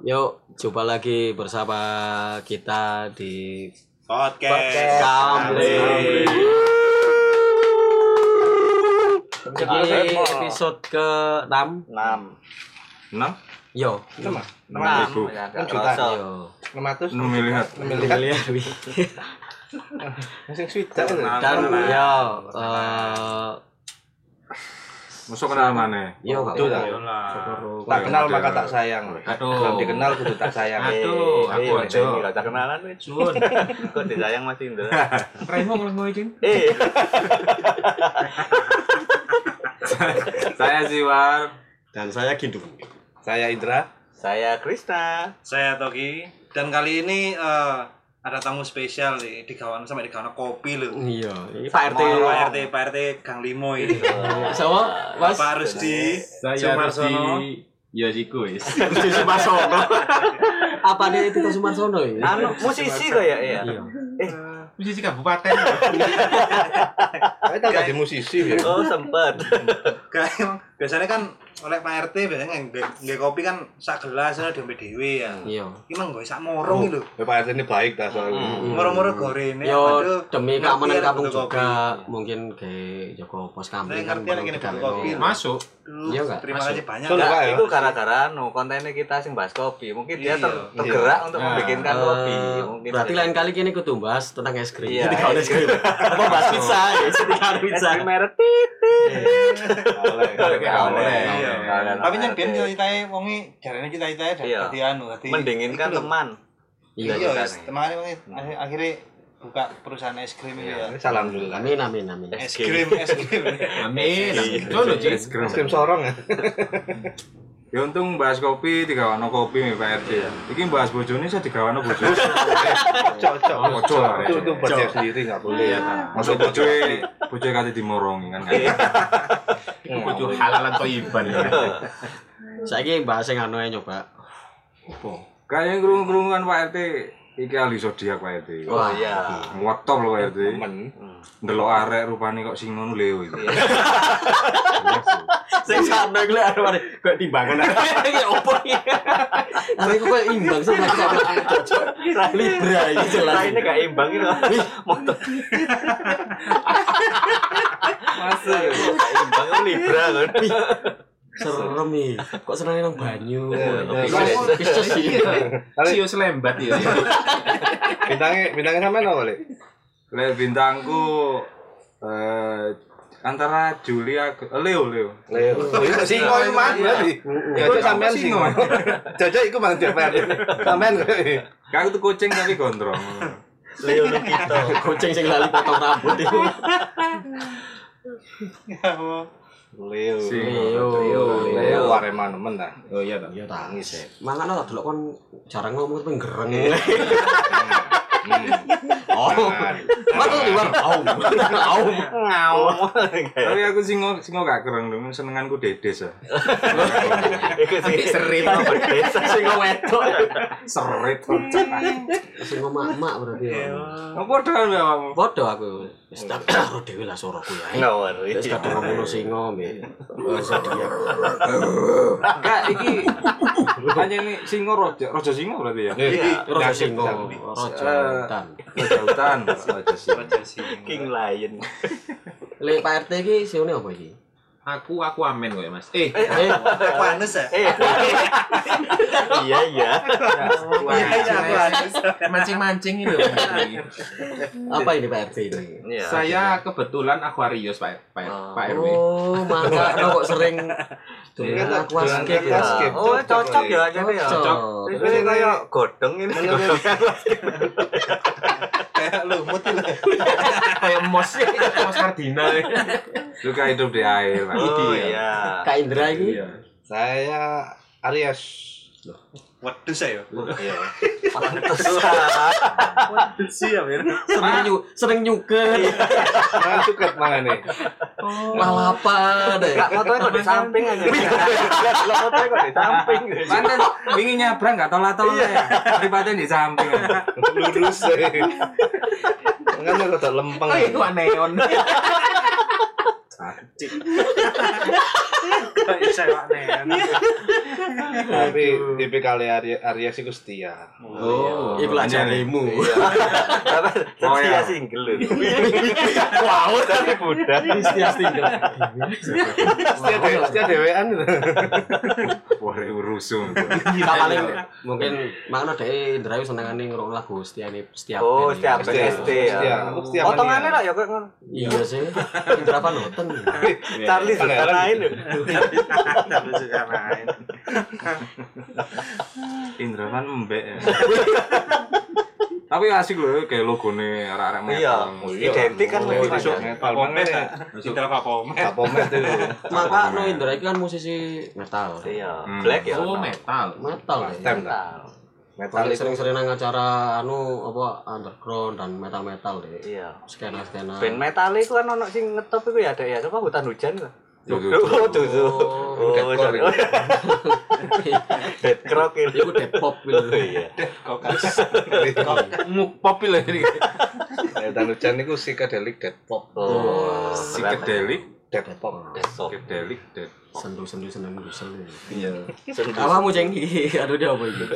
Yuk, jumpa lagi bersama kita di Podcast. Kamri. Kamri. Ini episode ke-6. Enam. enam Yo, Enam, enam Enam. ribu Ya, Enam juta. yo. enam ratus, enam miliar enam miliar. Masih. Nah, Dan nah, nah. yo eh masuk kenal mana yo gak. Syukur. Tak kenal Iya, maka iya. tak sayang. Aduh. Belum dikenal kudu tak sayang. Aduh, Eh, aku eh, aja. ini Gak kenalan wis. Sun. Kok disayang Mas Indra. Remo ngelengo iki. Eh, saya Ziwar Dan saya Gindu. Saya Indra. saya Krista. Saya Togi dan kali ini eh, ada tamu spesial nih di kawan sampai di kawan kopi loh. Iya, ini Pak RT. Pak RT, Pak RT Gang Limo ini. Sama Mas Pak Rusdi Saya Sumarsono. Rusdi Yojiku wis. Sumarsono. Apa nih Tito Sumarsono ini? Anu musisi kok ya ya. Iya. Musisi kabupaten. Saya tahu tadi musisi ya. Oh, sempet. Kayak emang biasanya kan oleh Pak RT biasanya nggak nggak kopi kan sak gelas ya diambil dewe ya. Iya. Emang gue sak morong itu. Ya, Pak RT ini baik dah soalnya. Moro-moro gorene. Yo waduh, demi keamanan ya kampung juga mungkin kayak Joko Pos Kampung Saya kan ngerti lagi kopi. Masuk. Iya nggak? Terima kasih banyak. Ya? Itu gara-gara no kontennya kita sing bahas kopi. Mungkin dia ter- Iya. tergerak untuk Nah. membikinkan Eh, kopi. Mungkin berarti lain kali kini kudu bahas tentang es krim. Iya, Jadi kalau es krim. Apa bahas pizza? ya? Jadi kalau Es pizza. krim merek titit. Oleh. Boleh. Iya. Kalian Tapi yang biar RT. cita-citae wongi jarane cita-citae Iya. dadi anu dadi mendinginkan itu teman. Iya. Iya. Teman akhirnya buka perusahaan es krim itu ya. Salam dulu. Amin amin amin. Es krim, es krim. Amin. Jono Ji. es krim Es krim sorong ya. ya untung bahas kopi digawano kopi nih Pak RT ya ini bahas bojone saya digawano bojo Cocok. Ojo lah, Itu ya. itu saya sendiri nggak boleh. masuk bojoe bojoe kate dimorongi kan kan Kudu halalan toyiban. Saiki bahas yang anu ae nyoba. Apa? kayaknya kerungu-kerungu kan Pak RT iki ahli zodiak Pak RT Oh iya. ngotop loh Pak RT Temen. ndelok arek rupane kok sing ngono leo itu Sing sana iku lek arep kok timbangan. Iki opo iki? Arek kok imbang sih lagi Libra iki jelas. Ini gak imbang itu. Motor. Masuk. Gak imbang itu Libra kan. Serem nih. Kok seneng nang banyu. Iya, Pisces sih. Sio selembat ya. Bintangnya bintangnya sampean apa, Lek? Lek bintangku eh antara Julia ke eh, Leo Leo. Leo. Iya, singo itu mah berarti. Ya itu sampean singo. Jajak iku mang DPR. Sampean. Kayak itu kucing tapi gondrong. Leo Lukito. Kucing sing lali potong rambut itu. Leo. Si- Leo. Leo Arema nemen dah. Oh iya toh. Iya tangis ya. Mangan ora delok kon jarang ngomong tapi gereng. Oh. Waduh di luar. Au. Au. Ngau. Tapi aku singo singo gak kereng dong, senenganku dedes ya. Iku sih Serit. desa. Sing wedok. Seret. Sing mak-mak berarti ya. Apa dah ya kamu? Podo aku. Wis tak karo dhewe lah suaraku ya. Ngawur. Wis kadang ngomong singo mbek. Wis dia. Enggak iki. Hanya ini singo rojo, rojo singo berarti ya. Iya. Rojo singo. Rojo hutan. Rojo hutan, rojo singo. King Lion. Lek Pak RT iki sione apa iki? Aku aku amen kok ya Mas. Eh, Eh, Panas ya? Eh. Iya iya. mancing-mancing itu. apa ini Pak RT ini? Iya. Saya kebetulan Aquarius Pak Pak Pak RW. Oh, mangga kok sering Iya, dolan aquascape ya. Oh, cocok ya jadi ya. Cocok. Ini kayak godong ini. Kayak lumut itu. Kayak mos mos kardinal. Suka hidup di air. Pak. Oh iya. Kak Indra ini Iya. Saya Aries. Waduh saya. Iya. Pantes. Siap ya. sering nyu sering nyuket. Nah, cukup mana nih? Malah apa deh. Kak motornya kok di samping aja. Lah motornya kok di samping. Panten wingi nyabrang gak tolak-tolak ya. Daripada di samping. Lurus. Kan rada lempeng. Oh, itu neon. Sewak nen. Tapi tipikal Arya Arya sih setia. Oh, Iku lah jarimu. Oh, Setia ya. single. Wow, tapi budak. Setia single. Setia dewe- setia dewean. Wah. Tak paling mungkin makna dhek Indrayu senengane ngrungokno lagu setia ini setiap Oh, setiap Setia. ST ya. Setia. Aku setia Potongannya lah ya kok ngono. Iya sih. Indra Panoten. Charlie Zulkarnain lho. Tapi suka main. Indra kan embek ya. Tapi asik loh kayak logone arek-arek metal. Iya, identik kan Oh, lebih itu banyak. metal banget ya. Kita apa komen? Kapomet itu. Maka no Indra itu kan musisi metal. Iya, Hmm. black ya. Oh, metal. Metal. Metal. Metal itu sering-sering nang acara anu apa underground dan metal-metal deh. Iya. Skena-skena. Band metal itu kan ono sing ngetop iku ya ada ya apa hutan hujan kok. Tuh, tuh, Oh, tuh tuh. Oh, Oh, deadcore sorry. Dead crock itu. Iku dead pop gitu. Iya. Muk pop lah ini. Hutan hujan itu psychedelic dead pop. Oh, Psychedelic, Dead pop. Dead pop. psychedelic, dead. Sendu-sendu seneng gusel. Iya. Kamu cengki, aduh dia apa itu?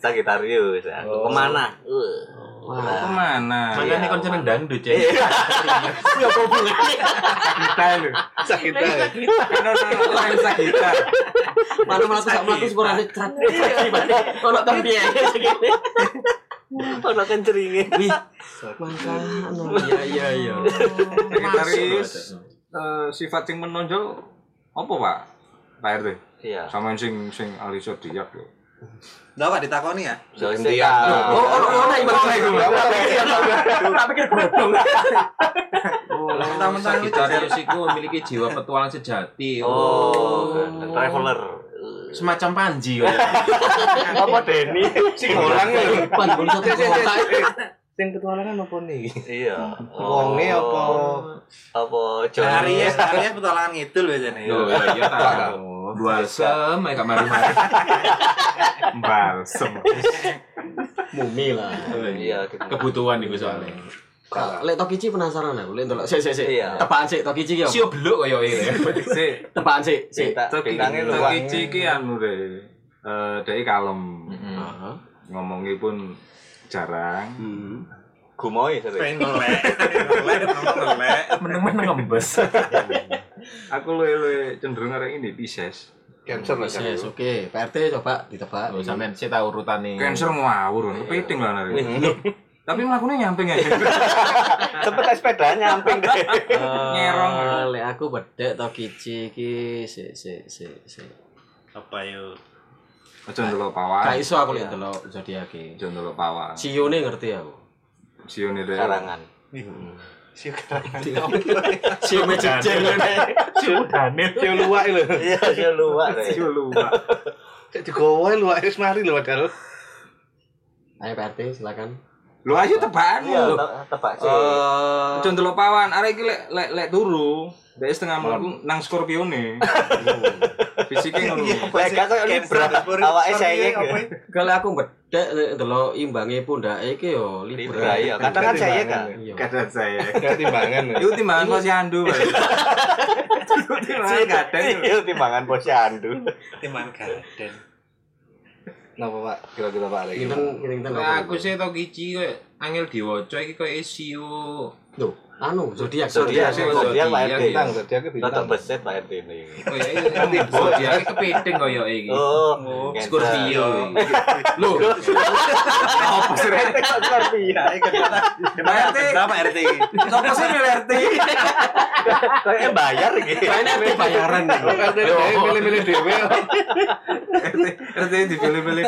Sagitarius. ya. Oh. Ke mana? Oh, ke mana? Mana nih kon seneng dangdut ya? Ya kok boleh. Kita. Sakit dah. Kan ono lain sakita. Mana melaku sak sepurane trat. Ono tempiye Ono kenceringe. Wih. Mangka anu iya iya iya. Sekretaris eh, sifat sing menonjol apa, Pak? Pak RT. Iya. Sama sing sing alisa diak lho. Nggak Pak ditakoni ya? Intian. Oh, ono ono ibarat iku. Tak pikir godhong. Mentang-mentang itu Sagittarius itu memiliki jiwa petualang sejati. Oh, traveler. Semacam Panji. ya. Apa Denny? Sing orang lho. Satu kota. Sing petualangan apa nih? Iya. Wonge apa? Apa Aries, Aries petualangan ngidul biasanya. Loh, ya iya tahu. Dual sem, ya kamari-mari. Balsem. Mumi lah. Iya, gitu. Kebutuhan itu soalnya. Kak, Lek Tokichi penasaran aku, lek ndelok sik sik sik. Iya. Tepaan sik Tokichi ki Sio beluk kaya ini. Sik, Tepaan sik sik. Bintang- Toki Bintangnya lu. Tokichi ki anu re. Eh, dhek kalem. Heeh. Ngomongnya pun jarang. Hmm. Gumoy sering. Ngomong ngelek. Meneng-meneng ngembes. Aku luwe cenderung arek ini Pisces. Cancer lah kan. oke. PRT coba ditebak. Oh, sampean sih tahu urutan nih. Cancer ngawur, kepiting lah nari. Tapi melakukannya nyamping ya. Sempet sepeda nyamping deh. Nyerong. Eh, Lek aku bedek Tokichi ki sik sik sik sik. Apa yuk? Aja ndelok Gak pawak. iso aku lek ndelok zodiak ki. Aja ndelok pawak. Sione ngerti aku. Sione deh. Karangan. Sio mejejer ngene. Sing luwak lho. Iya, iya luar deh. Sio lupa. Cek digowo luwak wis mari lho padahal. Ayo PRT silakan. Lu ayo tebakan Iya, lu. te- tebak sih. Eh, Aja ndelok pawan. Arek iki lek lek lek turu. Dek setengah mlaku nang Scorpio nih. Fisiknya ngono. Lek gak koyo Libra, awake sayek. kalau aku bedek lek ndelok imbange pundake iki yo Libra Libra. iya, kadang kan sayek kan. Iya. Kadang saya. Timbangan. Itu timbangan posyandu. Pak. Itu timbangan kadang. Iya, timbangan posyandu. Timan garden. Napa Pak? Kira-kira Pak Arek. Kinten kinten aku sih tau kici koyo angel diwaca iki koyo SEO. Lho, anu zodiak Zodiak, zodiak. zodiak Pak RT. Bintang, zodiak ke bintang. Rada beset Pak RT ini. Oh ya iya. Zodiak kepiting koyo iki. Oh, Scorpio. Lho, Apa sih? Rek? Scorpio. Pak RT. Berapa RT? Sopo sih milih RT? Kayaknya bayar gitu. kayaknya ada bayaran. RT milih-milih dhewe. RT RT dipilih-pilih.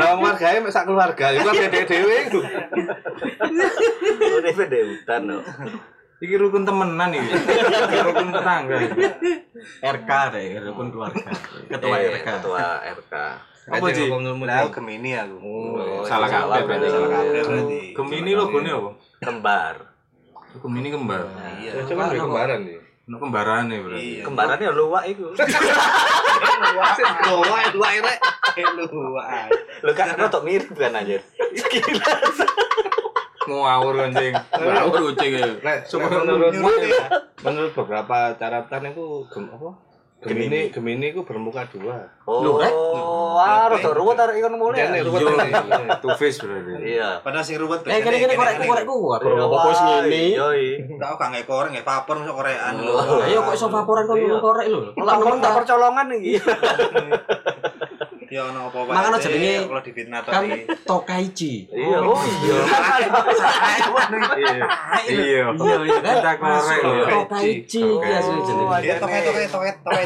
Lah wargae mek sak keluarga, iku RT dhewe. Udah beda hutan loh. Iki rukun temenan iki. Rukun tetangga. RK deh, rukun keluarga. Ketua Iya, RK. Ketua RK. Apa sih? Nah, aku Gemini aku. Oh, Salah salah kabeh berarti. Salah kabeh berarti. Gemini logone apa? Kembar. Gemini kembar. Iya. Cuma duwe kembaran iki. Ono kembarane berarti. Iya. Kembarannya luwak itu. Luwak, luwak rek. Luwak. Lu kan rotok mirip kan anjir. Ngawur anjing. Ngawur kucing ya. Menurut menurut beberapa caratan itu gem apa? Gemini, Gemini ku bermuka dua. Oh, wah, rada ruwet arek iku mulai. Jane ruwet Iya. Two face berarti. Iya. Padahal sing ruwet Eh kene kene korek korekku aku ora apa wis ngene. Tau gak nggak korek nggak vapor masuk korean lho. Iya kok iso vaporan kok Iya. korek lho. Lah tak percolongan iki. Ya ono apa Makanya Pak RT, jenenge kalau di fitnah kan tadi. Tokaichi. Iya, oh iya. Iya. Iya. Iya iya kan. Kita korek lho. Tokaichi Oh, iki asli jenenge. Ya tokai tokai tokai tokai.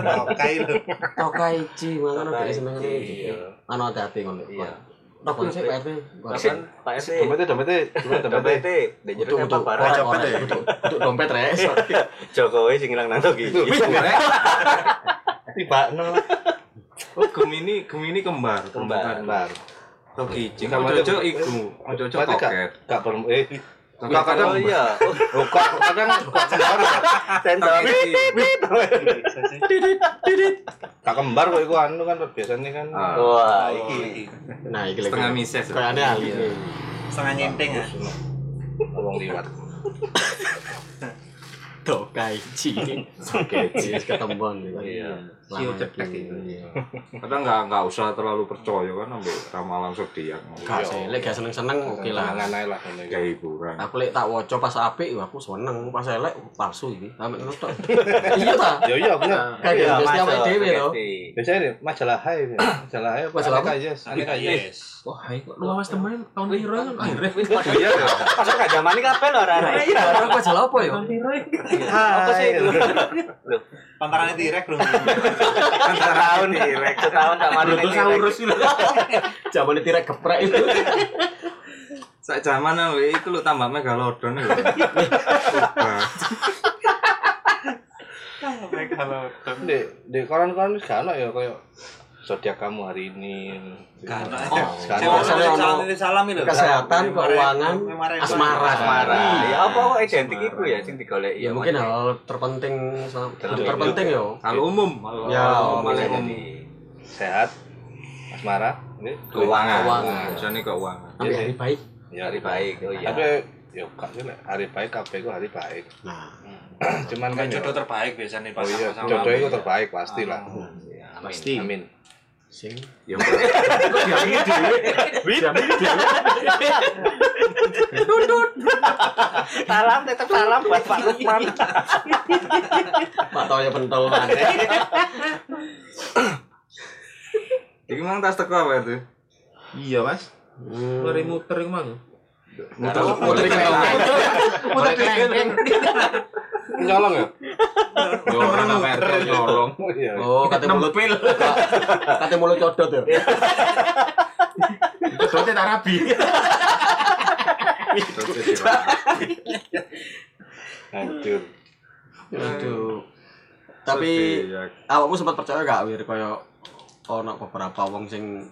Tokai lho. Tokaichi mangan ada seneng Tokaichi, ngene. iya. Anu hati-hati ngono. Iya. Sih Pak RT. Pak Dompet jero apa barang. Dompet korek ya? untuk untuk dompet rek. Jokowi sing ilang nang iki. Tiba. Oh, Gemini, Gemini kembar. Kembar. Bentar. Toki, cing Kamu ojo aja- iku, ojo ojo Berarti gak, ber, eh, Toket kadang- Oh iya. oh, kok kadang kok kembar, Sensor. gak kembar kok iku anu kan biasanya kan. Ah. Wah, iki. Nah, iki lagi. Setengah mises. Kayaknya ahli. Setengah nyenting ya. Ngomong liwat. Tokaichi. Tokaichi wis ketemuan gitu. Iya. Sio cetek Iya. Kadang nggak nggak usah terlalu percaya kan ambil ramalan zodiak. Gak sih, lek gak seneng-seneng oke lah. Lah. iki. Kayak hiburan. Aku lek tak waca pas apik ya aku seneng, pas elek palsu iki. Sampe ngono tok. Iya ta? Ya iya, bener. Kayak Iya, setiap masuk, dhewe to. Nih, majalah hai, majalah hai, Majalah apa? yes, Aneka yes. Wah, kok luas temen tahun piro kan akhirnya. Iya, ya. Pas gak zaman iki kabeh lho arek-arek. Iya, orang majalah apa ya? Apa sih itu? Pantarannya tirek belum. setahun direk setahun tak mari Brutus saurus itu. Zaman tirek geprek itu. Sak zaman lho iku lho tambah megalodon lho. Di, di koran-koran wis gak ono ya kayak zodiak kamu hari ini. Karena Oh, Sekarang salam salam ini salam itu. kesehatan, keuangan, asmara. asmara. Ya apa kok identik iku ya sing digoleki Ya mungkin hal terpenting terpenting ya. Kalau umum, kalau Ya, umum. sehat, asmara, ini Keuangan. Keuangan. Biasanya keuangan. Ambil hari baik. ya Hari baik, oh iya. Tapi ya gak sih Lek. hari baik kabeh ku hari baik. Nah, Cuman kan ya- jodoh terbaik biasanya Oh iya, sama-sama. jodoh itu terbaik pasti lah. pasti. Amin. Sing Ya, Salam tetap salam buat Pak Lukman. Pak Toyo pentol maneh. Iki mang tas teko apa itu? Iya, Mas. Lari muter iku mang. Muter Muter. Muter. Nyolong ya? Yo ora merek nyolong. Oh iya. Oh, kate mulut Nempel. kate mulut codot ya. Codotnya tak rabi. Hancur. Aduh. Tapi awakmu sempat percaya gak wir kaya ono beberapa wong sing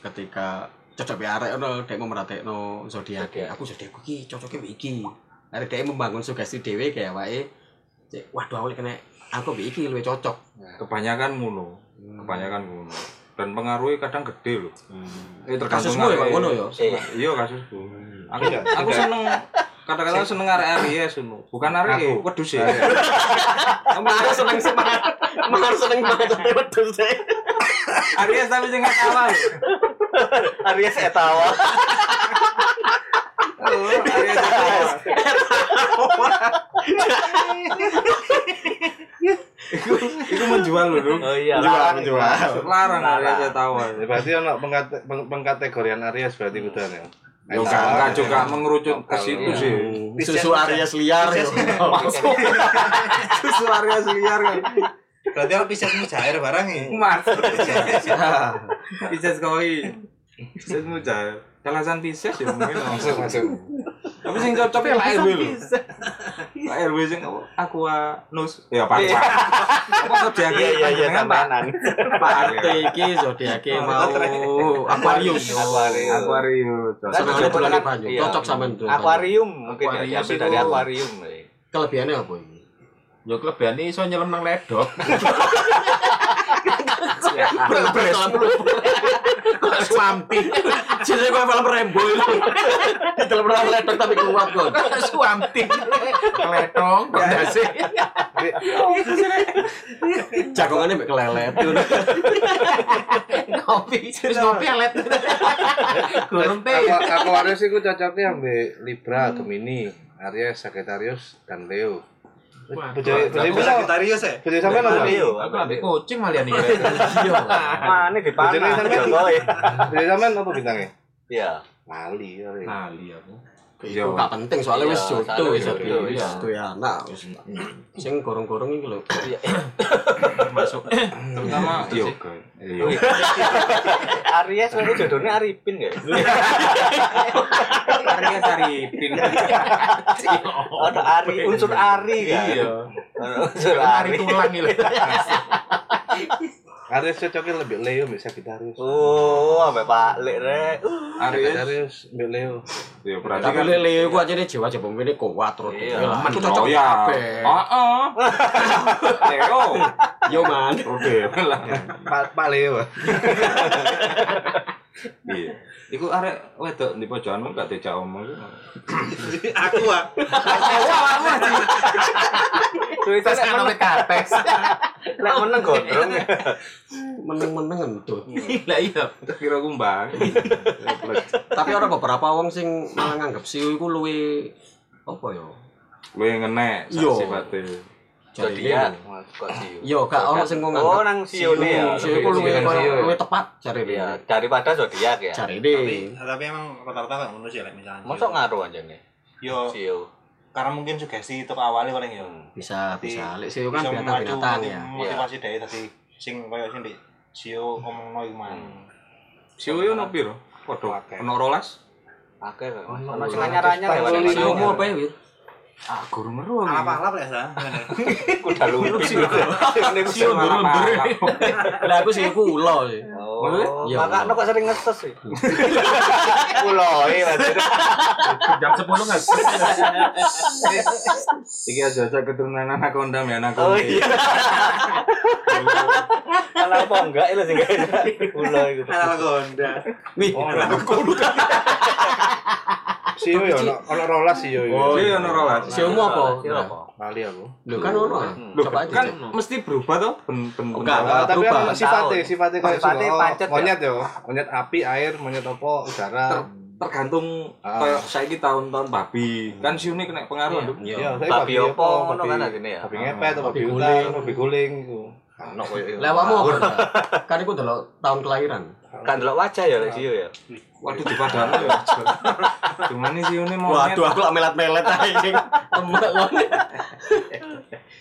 ketika cocok arek ono dek memeratekno zodiak aku zodiak iki cocoke iki arek dek membangun sugesti dhewe kayak awake cek waduh awake kena aku mbek iki luwih cocok kebanyakan ngono. Kebanyakan ngono. Dan pengaruhnya kadang gede loh. Eh kasusmu ya kok ngono ya Iya kasusku. Aku Iya, aku tidak. seneng kata-kata seneng arek Aries ngono. Bukan arek Aku. wedhus ya. kamu harus seneng semangat kamu harus seneng banget tapi wedhus sih Aries tapi sing awal. Aries etawa. Awal. Iku iku menjual loh, Dong. Oh iya, Menjual, larang. menjual. Larang Aries tawa. Ya, berarti ono pengkate- peng- pengkategorian Aries berarti kudan ya. Yo enggak enggak juga mengerucut ke situ sih. susu Aries liar ya Susu Aries liar kan. Berarti aku bisa mujair barang ya. Mas. Pisces koi. Pisces muja. Kalasan Pisces ya mungkin Masuk, masuk. Tapi sing cocok ya Pak RW lho. Pak RW sing? Aqua Nus. Ya Pak. Apa zodiak Iya iya iya tamanan. Pak Arte iki zodiake mau Aquarius Aquarius. Aquarius. Senengane bulan banyu Iya. cocok sampean tuh Akuarium mungkin ya itu- dari akuarium. kelebihannya apa ini Yo klebane iso nyelam nang ledok. Beres lumpur. Kok swampi. Jadi kok film Rembo itu. Di dalam orang ledok tapi kuat kok. Kok swampi. Keletong, dasi. Jagongannya mbek kelelet. Kopi, wis kopi alet. Gurung teh. Aku aku Aries iku cocoknya ambek Libra, Gemini, Aries, Sagittarius dan Leo. Aku Sagittarius ya. bojone sampean apa? Leo. Aku ambek kucing malah nih. Iya. Mana di panah sampean Jokowi. Bojone sampean apa bintangnya? Iya. Lali. Aries. Nali aku. Itu gak penting soalnya wis Iya, jodoh wis jodoh wis wis jodoh, duwe anak wis. Sing gorong-gorong iki lho. Masuk. Terutama yoga. Iya. Aries itu jodohnya Arifin ya? Arya Saripin. Ada Ari, unsur Ari kan? Iya. Unsur Ari Ari. tulang gitu. Aries cocoknya lebih Leo mbek Sagittarius. Oh, sampai Pak Lek rek. Aries. Sagittarius mbek Leo. Ya berarti kan Leo iku aja nih jiwa jiwa ini kuat terus. Iya. Cocok ya. kabeh. Heeh. Leo. Yo man. Oke. Pak Pak Leo. Iya. Iku arek wedok di pojokan gak dijak omong. Aku ah. Terus kan sampai kates. Lek meneng gondrong. Meneng-meneng entut. Lah iya. Kira kumbang. Tapi ada beberapa wong sing malah nganggep siu iku luwe apa ya? Luwe ngenek Iya. Zodiak. Kok sih? Yo gak ono sing kok Oh, nang sione ya. Siu iku luwe tepat cari Iya, dia. daripada zodiak ya. Cari Tapi dia. tapi emang rata-rata gak ngono sih lek misalnya. Masuk ngaruh aja nih. Yo Sio. karena mungkin sugesti itu awalnya paling yo. Bisa Jadi, bisa. Lek siu kan bisa binatang memacu binatang motiv- ya. Motivasi dari tadi sing koyo sing di sio ngomongno iku man. Siu yo ono piro? Padha ono rolas. Akeh kok. Ono sing anyar-anyar ya. Mau apa ya? Wir? Ah, guru meru. Alap-alap ya sa. Kuda lumpur. Siu durun-durun. Lah aku siu ku ulo sih. Oh, Iya. makanya kok sering ngetes sih. Kuloi maksudnya. Jam 10 nggak Iki aja aja keturunan anak kondam ya anak Oh kondam. iya. Kenapa enggak itu sih kayaknya. Kuloi gitu. Alal gonda. Wih, Oh, Sio ya ono ono rolas sio. Oh, Iya ono rolas. siu mu apa? Siu apa? Lali aku. Lho kan ono. Aja. kan cek. mesti berubah toh ben ben Enggak, Ah, tapi kan sifatnya, sifatnya kayak Sifatnya semua. pancet ya? monyet ya, monyet api, air, monyet apa, udara. tergantung Ah. kayak saiki tahun-tahun babi. Kan siune kena pengaruh Nduk. Iya, saya Babi apa ngono kan babi- asine ya. Babi ngepet, atau Babi ular, babi guling gitu. Ono koyo itu. Lewatmu apa? Kan iku delok tahun kelahiran. Kan delok wajah ya lek Sio ya. Waduh di padang ya. Cuman ini siune mau Waduh, aku lak melet-melet aja. Wong.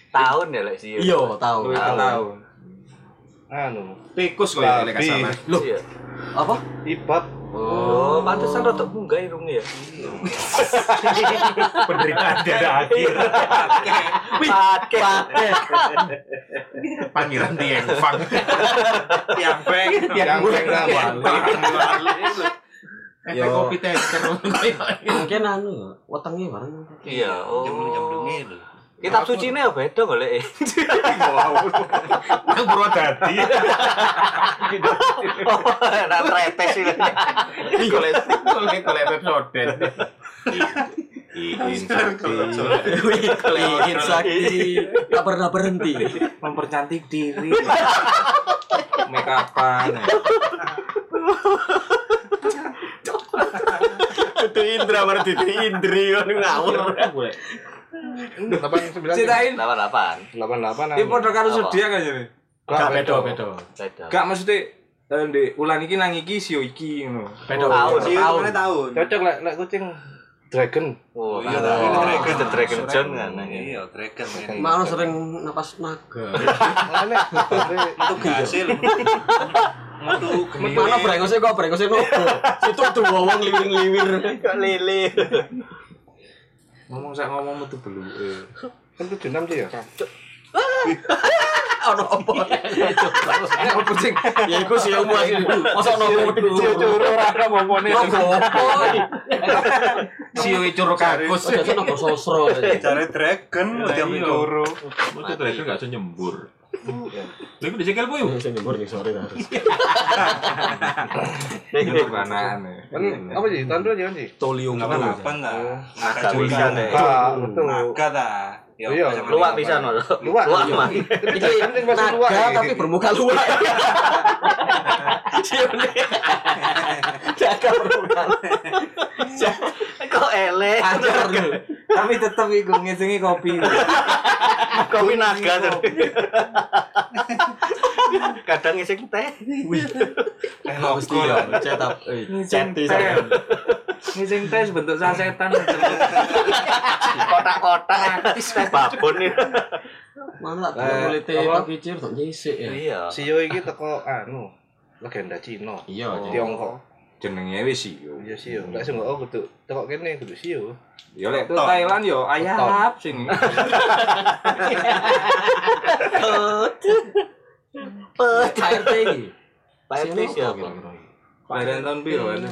Tahun ya lek Sio. Iya, tahu. Luwih Tahu. tahun. Anu, Tikus kok ya lek sama. Loh, Iya. apa? ibat. Oh, pantesan rada munggah irungnya ya. Penderitaan tiada akhir. Wih, Pakai. pakai. Panggilan Dieng Fang. Yang beng. Yang beng nama. Efek kopi tester. Mungkin anu, wetenge bareng. Iya, oh. Jemblung-jemblunge lho. Kitab suci ini ya beda golek. Nang Purwodadi. Nah, tretes sih. Golek golek golek episode. Sakti Wih, ingin sakti tak pernah berhenti. mempercantik diri. Make upan. Itu Indra berarti itu Indri kan ngawur. Delapan sembilan. Ceritain. 88. Delapan delapan. Ini padha karo zodiak aja nih. Gak bedo, bedo. Beda. Gak maksudnya eh, di ulan iki nang iki sio iki ngono. Bedo. Tahun. Sio itu mana tahun? Cocok lek lek kucing dragon. Oh, iya, kan. Dragon. Oh, The Dragon John kan. Iya, dragon ini. Malah sering napas naga. Mana? Itu gasil. Metu Mana brengosnya kok brengosnya nopo. Situ tuh wong liwir-liwir. Kok lele. Ngomong sak ngomong metu belu. Eh. Kan tujuh enam sih ya. Ono apa? Nek opo sing Ya iku sih umum asli. Masa ono kudu. Curu ora ada momone. Nopo apa? Sio icur kakus. Nopo sosro. Jare dragon Lah dia iya. mencuru. Mesti itu gak iso nyembur. Lha iku dicekel po yo. Sing nyembur ning sore ta. Kan apa sih? Tandu aja kan sih. Tolium apa enggak? Eh. Ah, betul. Ta. Ya, Iya, sama Luwak Pak? lho. Luwak. Luwak mah. Iki Penting masuk luwak, naga ya. tapi bermuka luwak. Siapa? Naga bermuka. Kok elek. Ajar lu. Tapi tetep iku kopi. Kopi naga. Kadang ngising teh. Mesti ya, cetak. Eh, ceti teh. saya. Ngising teh bentuk sasetan. Kotak-kotak. Teh babon. Mana Eh, kulit apa? tapi cir tok nyisik ya. Iya. Sio iki teko anu legenda Cina. Iya, jadi Tiongkok. Jenenge wis sio. Iya Sio. Lek sing oh kudu teko kene kudu Sio. Ya lek Thailand yo ayap sing. KRT iki. Pak RT siapa? Badan tahun piro ini?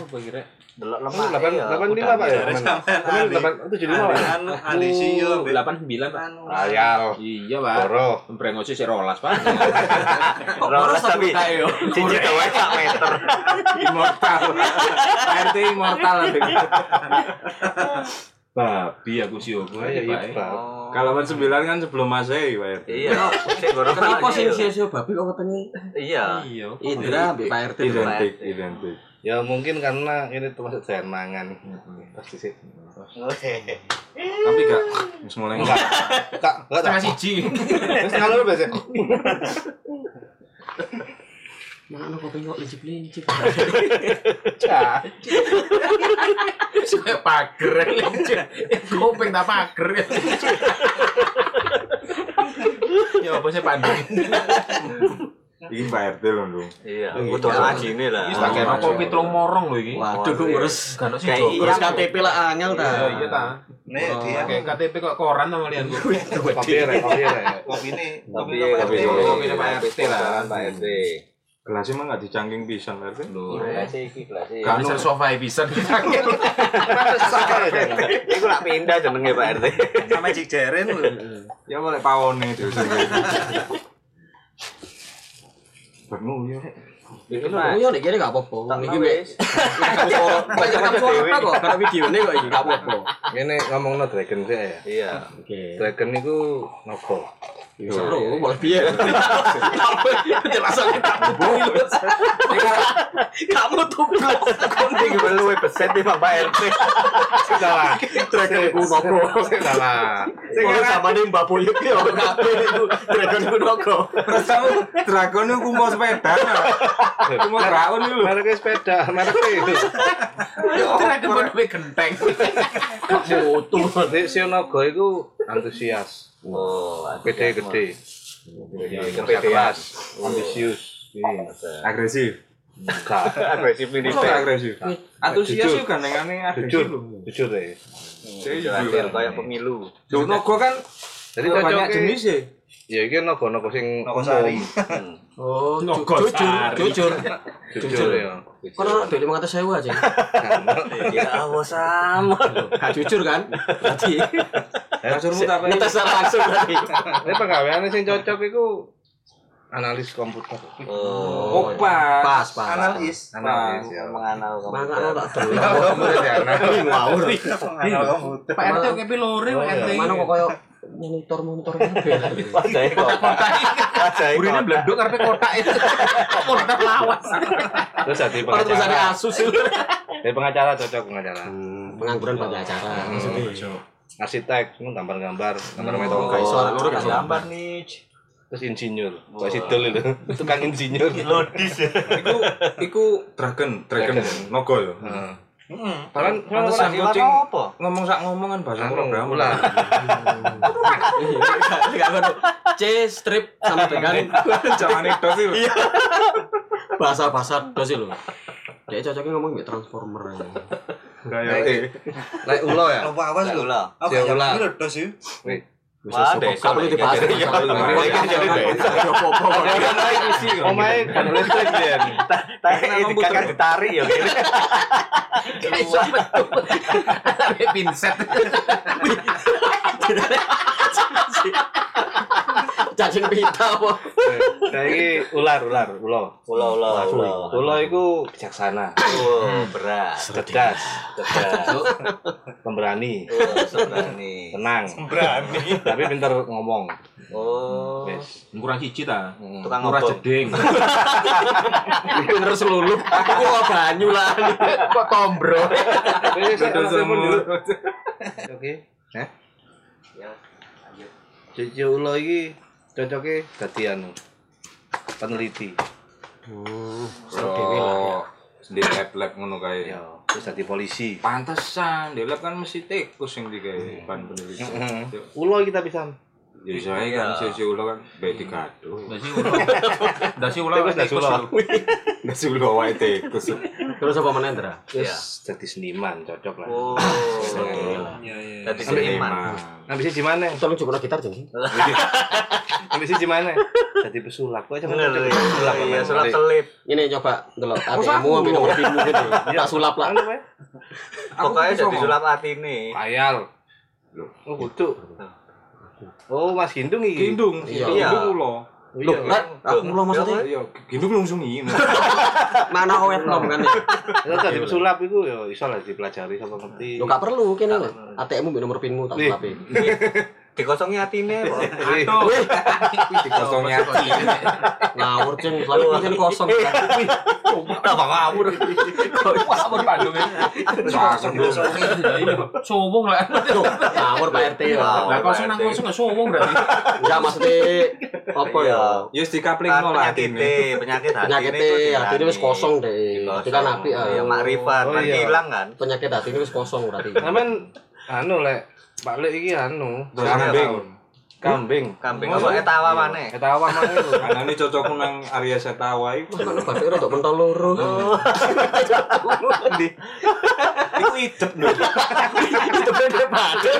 Delok Anu lemah. 8 85 Pak ya. Sampean Amin Ali. 8 75 Pak. ya? Anu Ali Sio, Mbak. 89, Pak. Anu. Ayal. Iya, Pak. Boro. Brengose sik rolas, Pak. Kok Rolas boros tapi tapi yo. cici dawa sak meter. Immortal. RT immortal. Babi aku sih aku. Iya, iya, Pak. Pak. Kalau kan 9 kan sebelum Masehi, Pak RT. Iya. Kenapa sing sio-sio babi kok ketemu Iya. Iya. Indra Pak RT. Identik, identik. Ya mungkin karena ini termasuk jalan mangan. Pasti sih. Tapi gak wis mulai Enggak. Enggak, enggak Setengah tak. siji. Terus kalau biasa. Mana kok pengok lincip-lincip. Saya pager. Kuping tak pager. Ya apa sih pandang. Iki Pak RT lho, Ndung. Iya, butuh ngaji ini lah. Wis tak kena kopi telung morong lho iki. Waduh, ngurus Kan sih ngurus KTP lah angel ta. Iya, iya ta. Nih dia Kayak KTP kok koran sama lian gue. Kopi rek, kopi rek. kopi ini. Kopi Kopi ini. Kopi Pak RT lah. Pak RT. Gelasnya mah gak dicangking pisan, Pak RT. Lho. Kelas iki iki. Kan bisa sofa bisa Iku lak pindah jenenge Pak RT. Sama Cik Jeren lho. Ya boleh pawone itu. Bengu ya. Iku Oh Pak. Iya nek kene gak apa-apa. Tak Iki wis. Banyak kan suara kok karena videonya kok iki gak apa-apa. Ini ngomongno Dragon sih ya. Iya. Oke. Dragon itu nopo. Seru, boleh piye. Penjelasannya kamu bulut. Kamu tuh Iki luwe beset di Pak RT. Salah. Dragon ku nopo. Salah. Kalau sama nih Mbak Boyuk ya kabeh itu Dragon ku nopo. Terus dragon itu kumpo sepeda. Kumpo dragon itu lho. Merek sepeda, merek itu. Dragon Ball gue genteng. Foto. Nanti si Nogo itu antusias. Oh, Gede gede. Kerja keras, ambisius. Agresif. Enggak. Agresif ini. Agresif? Antusias Jujur. itu gandengane agresif Jujur, jujur deh. Jelasin kayak pemilu. Nogo kan Jadi banyak jenis ya. Ya iki nogo nogo sing Nogo Sari. Hmm. Oh, jujur, Sari. jujur. Jujur ya. Lima ratus sewa aja. Ya Allah sama. Gak jujur kan? Berarti Kasurmu tak ngetes langsung berarti. Ini penggaweane sing cocok iku analis komputer. Oh. Oh, pas. Pas, pas. Analis. Analis ya. Menganal tak. Komputer ya. analis. Ngawur. Mengenal komputer. Pak RT kayak pilore Oh, iya. RT. Mana kok koyo monitor monitor kabeh. Wajahnya kotak. Burine kotak. bleduk karepe kotak itu. Monitor lawas. Terus jadi Kalau tulisannya pengacara. Asus itu. Jadi pengacara cocok pengacara. Pengangguran pada acara. Maksudnya. Arsitek, itu gambar-gambar, gambar Oh, metode. kayak gak Gambar nih. Terus insinyur, Pak Sidul itu, tukang insinyur. Lodis ya. Iku iku dragon, dragon Dragon. Nogo ya. Heeh. Kan Pantesan kucing apa? ngomong sak ngomongan bahasa Anu, program. ulah. Enggak ngono. C strip sama dengan Jangan itu sih. Iya. bahasa-bahasa dos lho. Dia cocoknya ngomong kayak transformer. Kayak eh. Lek ulo ya. Apa awas lho? Ulah. Aku Ya, lho dos sih. Wah, desa Kamu lagi. itu bahasa. Iya, Omae kan listrik dia. Tapi kakak ditarik ya. Kayak iso metu. Kayak pinset. Caca sing pita apa? Saiki ular, ular, ulo. Ulo ulo ulo. Ulo iku bijaksana, Oh, berat. cerdas, Berat. pemberani, Oh, tenang. Berani. Tapi pinter ngomong. Oh. Wes. Kurang siji ta. Mm. Tukang ngobong. jeding. Terus lulup. Aku kok banyu lah. Kok tombro. Semua. Oke. Hah? Ya, lanjut. Cucu ulo iki cocoknya dadi anu peneliti. Seru dhewe lah. ya. Oh, di lab-lab ngono kae. Ya, terus dadi polisi. Pantesan, di lab kan mesti tikus sing digawe ban peneliti. Heeh. Ulo iki tapi sam. Ya saya kan sisi ulo kan baik digaduh. Dasi ulo. Dasi ulo. Tikus dasi ulo. Nasi ulo wae tikus. Terus apa meneh, Ndra? Terus dadi seniman cocok lah. Oh. Iya iya. Tadi seniman. Ngambil siji mana? Tolong coba gitar jadi. Ngambil siji mana? Dadi pesulap. Kok cuma Bener. cocok pesulap. Iya, sulap selip. Ini coba delok ATM-mu ambil nomor PIN-mu gitu. Tak sulap lah. Pokoknya jadi sulap hati nih. Payal. Oh, kudu. Oh, Mas Gindung iki. Gindung, Iya. gindung ulo. Oh, Loh, iya. Rat, aku lo maksudnya Iya, gindung langsung ini. mana awet nom kan ya? Terus dadi pesulap iku ya iso lah dipelajari sama ngerti. Lo gak perlu kene lho. ATM-mu nomor PIN-mu tak Nih. Dikosongi hati nih. Aduh. Dikosongnya hati. Ngawur ceng, selalu kan kosong. Apa ngawur? Wah, apa Bandung ini? Sombong lah. Ngawur Pak RT ya. Lah kosong nang kosong nggak sombong berarti. Enggak maksudnya apa ya? Ya wis dikapling Kan no lah penyakit atine. penyakit hati Penyakit hati ini wis kosong deh. Itu kan api Ya ah. makrifat, Oh, kan iya. hilang kan. Penyakit hati ini wis kosong berarti. Sampean anu lek Pak Lek iki anu, Kambing. kambing. Kambing apa etawa maneh. Mana itu? Anane cocok nang Arya Setawa iku. Mana batik rada pentol loro. Iku idep lho. Itu beda batik.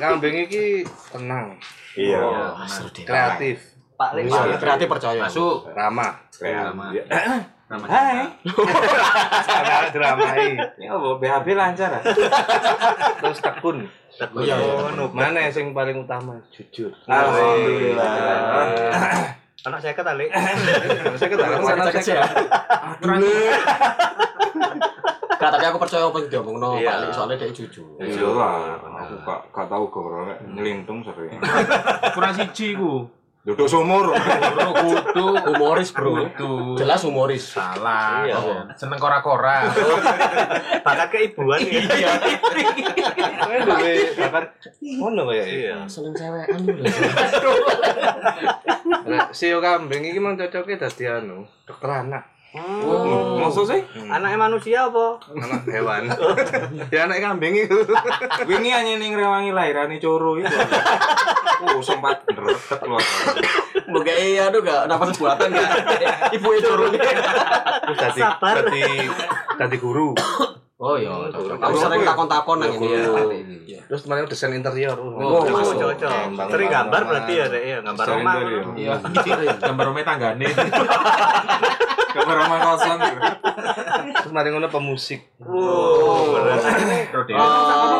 Kambing iki tenang, Iya. Kreatif, Pak Lek. Iya, kreatif percaya. Masuk. ramah. Kreatif. Hai. Sangat dramai. Ya apa BHB lancar ah? Terus tekun. Iya, iya. Mana sing paling utama? Jujur. Alhamdulillah. Anak saya kata Lek. Saya ketawa sana Cek saya. ya. Gak, tapi aku percaya apa yang diomongno Iya. Pak Lik, soalnya dia jujur. Iya lah, aku gak gak tau goro nek ngelintung sering. Kurang siji ku. Duduk sumur. Bro kudu. Humoris, Bro. Kudu. Jelas humoris. Salah. Iya. Seneng kora-kora. Bakat keibuan ya. Saya duwe bakat ngono kaya. Iya. Seneng cewekan lho. Sio kambing iki mang cocoknya dadi anu, dokter anak. Oh. Maksud sih? Anaknya manusia apa? Anak hewan. Ya anak kambing itu. Wingi hanya ning rewangi lahirane coro itu. Oh, sempat ndretet luar. Moga iya aduh gak nafas buatan gak. Ibu e turun. Sabar. dadi dadi guru. Oh iya, aku sering takon-takon nang ini ya. Terus kemarin desain interior. Oh, Oh, masuk. cocok. Sering gambar berarti ya, Dek, ya. Gambar rumah. Iya. Gambar rumah tanggane. Kamar rumah kosong. Terus kemarin ngono pemusik. Oh,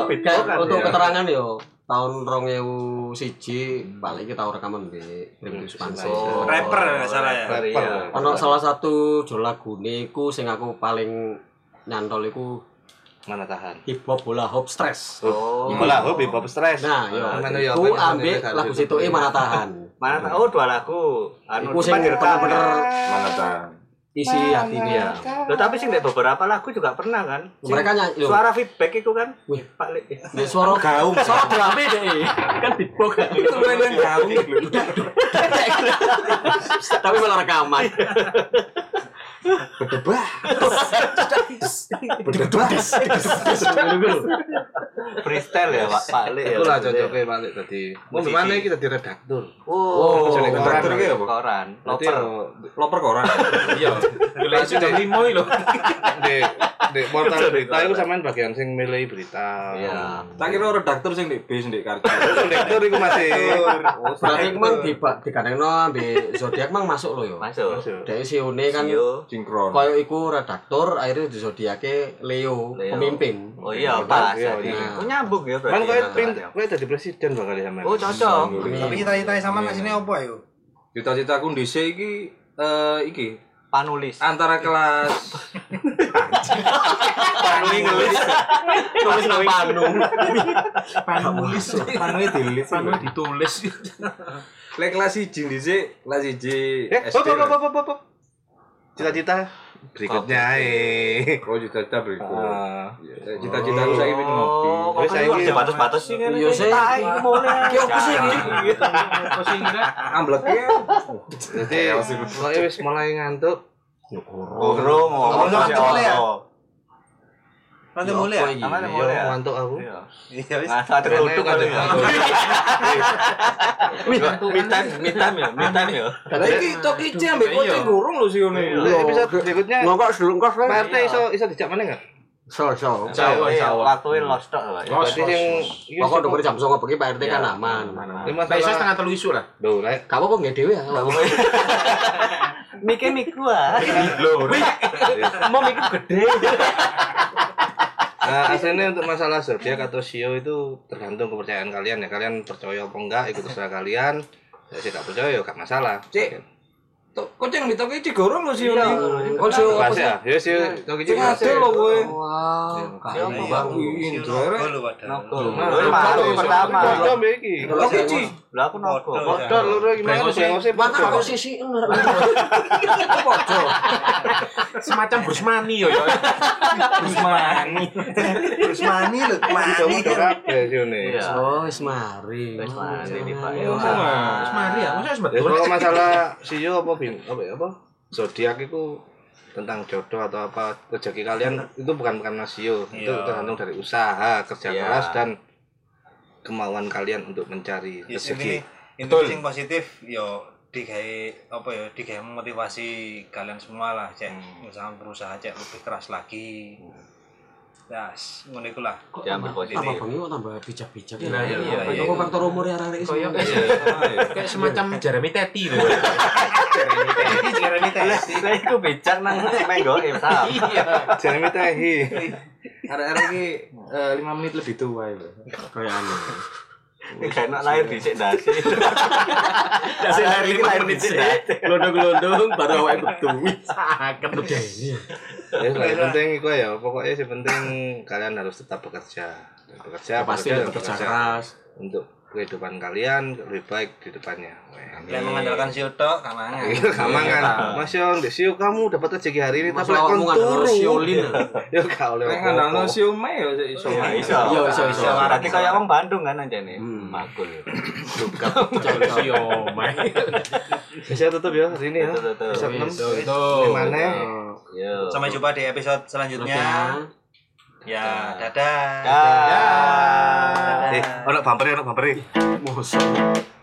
Beatbox kayak kan, untuk ya? keterangan yo tahun 2001 paling kita tahu rekaman di Expansion. Oh. Rapper ya nggak salah ya. Iya. Ono salah satu jo lagune iku sing aku paling nyantol iku Mana tahan. hip hop bola hop stress. Oh. Iku lah hobi pop stress. Nah, yo iku apa yang ambek namanya lagu situ itu? mana tahan. Mana oh dua lagu. Anu Iku sing bener-bener Mana tahan. Isi hati dia. Loh, tapi sih beberapa lagu juga pernah kan. Sing Mereka nyanyi suara feedback itu kan. Wih. Pak Lek. Di suara Gaung. suara drame deh. Kan beatbox. Itu bener gaung lho. Tapi malah rekaman. Berdebah. Freestyle ya Pak Pak Lek ya. Iku lah cocoknya balik tadi. Mau Musisi. mana iki dadi redaktur. Oh, jadi koran. iki apa? Koran. Loper. Loper koran. Iya. Gila sudah limo lho. di di portal berita itu sampean bagian sing milih berita. Iya. Tak kira redaktur sing di bis di kartu. Redaktur iku masih. Berarti emang di di kadangno ambek zodiak mang masuk lo yo. Masuk. Masuk. Dari sione kan Sio. Sinkron. koyo iku redaktur akhirnya di zodiake Leo, pemimpin. Oh iya, pas. iya, nyambung ya Kan berarti. kowe ya, pin ya. kowe dadi presiden bakal sampean. Oh cocok. Tapi cita-cita sama nang sini apa yo? Cita-citaku dhisik iki eh iki Panulis. antara kelas Panu Inggris. Tulis nang panu. Panulis. panu ditulis Panu ditulis. lek kelas 1 dhisik kelas 1 Eh, SD hop hop. Cita-cita berikutnya eh. oh cita-cita berikut Ah. Ya, cita-citaku saiki pengen ngopi Oh, kok saiki- saiki batas-batas sih kan. Iya, sih. Tai mulai. Ki opo sih iki? Apa sih kira? ambleke Jadi pokoknya wis mulai ngantuk. Guru mau Kamu ngomong ngantuk mulai ya? ya. Nanti mulai ya? Iya, ya. ngantuk aku. Iya. Iya wis. Ngantuk. Me time, me time ya, time ya. Lah iki tok iki ambek kocek gurung lho Lah, episode berikutnya Ngono kok selungkos wae. Pak RT iso iso dijak mana enggak? So so. Jawa, Iya, Jawa. Waktuin lost tok lah. iki Pokok udah jam 09.00 bengi Pak RT kan Iya. aman. Ini Lah iso masalah setengah telu isu lah. Loh, lek Gak apa-apa nggak dhewe ya. Mikir miku ah. Lho, Mau mikir gede. Nah, aslinya untuk masalah zodiak atau sio itu tergantung kepercayaan kalian ya. Kalian percaya apa enggak, ikut terserah kalian. Ya, saya tak percaya ya gak masalah. Cek. Tok kocek ditok iki digorong lho sih Iya. sio apa sih? ya, ya sio tok iki Cek ade lho kowe Wah, Bang? Ini padahal. Nokol. Baru pertama. Padha mbek iki. Tok iki. Lah aku nokol. Padha lho gimana sih ngose Mana kok sisi semacam Brusmani yo yo. Usmani. Terus mani lho, mani. kabeh sione. Iya. Oh, wis mari. Wis mari, nih, Pak. Wis mari ya, wis masalah sio apa bin apa ya apa? Zodiak itu tentang jodoh atau apa rezeki kalian itu bukan bukan sio itu Iya. tergantung dari usaha kerja Iya. keras dan kemauan kalian untuk mencari rezeki. itu sing positif yo digawe apa ya digawe motivasi kalian semua lah cek usaha berusaha cek lebih keras lagi ya ngono iku lah Diambil Tambah positif. bengi kok tambah bijak-bijak ya. Nah, iya, iya, iya. kok faktor umur ya arek iki. Koyo kayak semacam Jeremy Teti lho. Jeremy Lah, Tesi lah iku becak nang menggo im saham. Jeremy Tahi. Arek-arek iki 5 menit lebih tua ya. Kayak aneh. Gak enak lahir dhisik dasi. Dasi lahir lima menit sih. Glondong-glondong baru awake metu. Sakit tuh Ya, yang penting itu ya, pokoknya yang penting kalian harus tetap bekerja. Bekerja, Pasti bekerja, dan bekerja bekerja. keras. untuk kehidupan kalian lebih baik di depannya. yang mengandalkan silto kamangan Iya, kamu kan, Mas Yong, di siu kamu dapat rezeki hari ini, tapi kon turu. harus siolin. Ya kau oleh Nek ngandalno siomay ya iso. Iya, iso. Iya, iso, iso. Berarti kayak wong Bandung kan anjane. Hmm. Makul. Sio, Mai. Bisa tutup ya hari ini ya. Tutup, tutup. Bisa tuh. Gimana? Yo. sampai jumpa di episode selanjutnya ya dadah Dah. Eh, ono bumper, ono bumper. Mosok.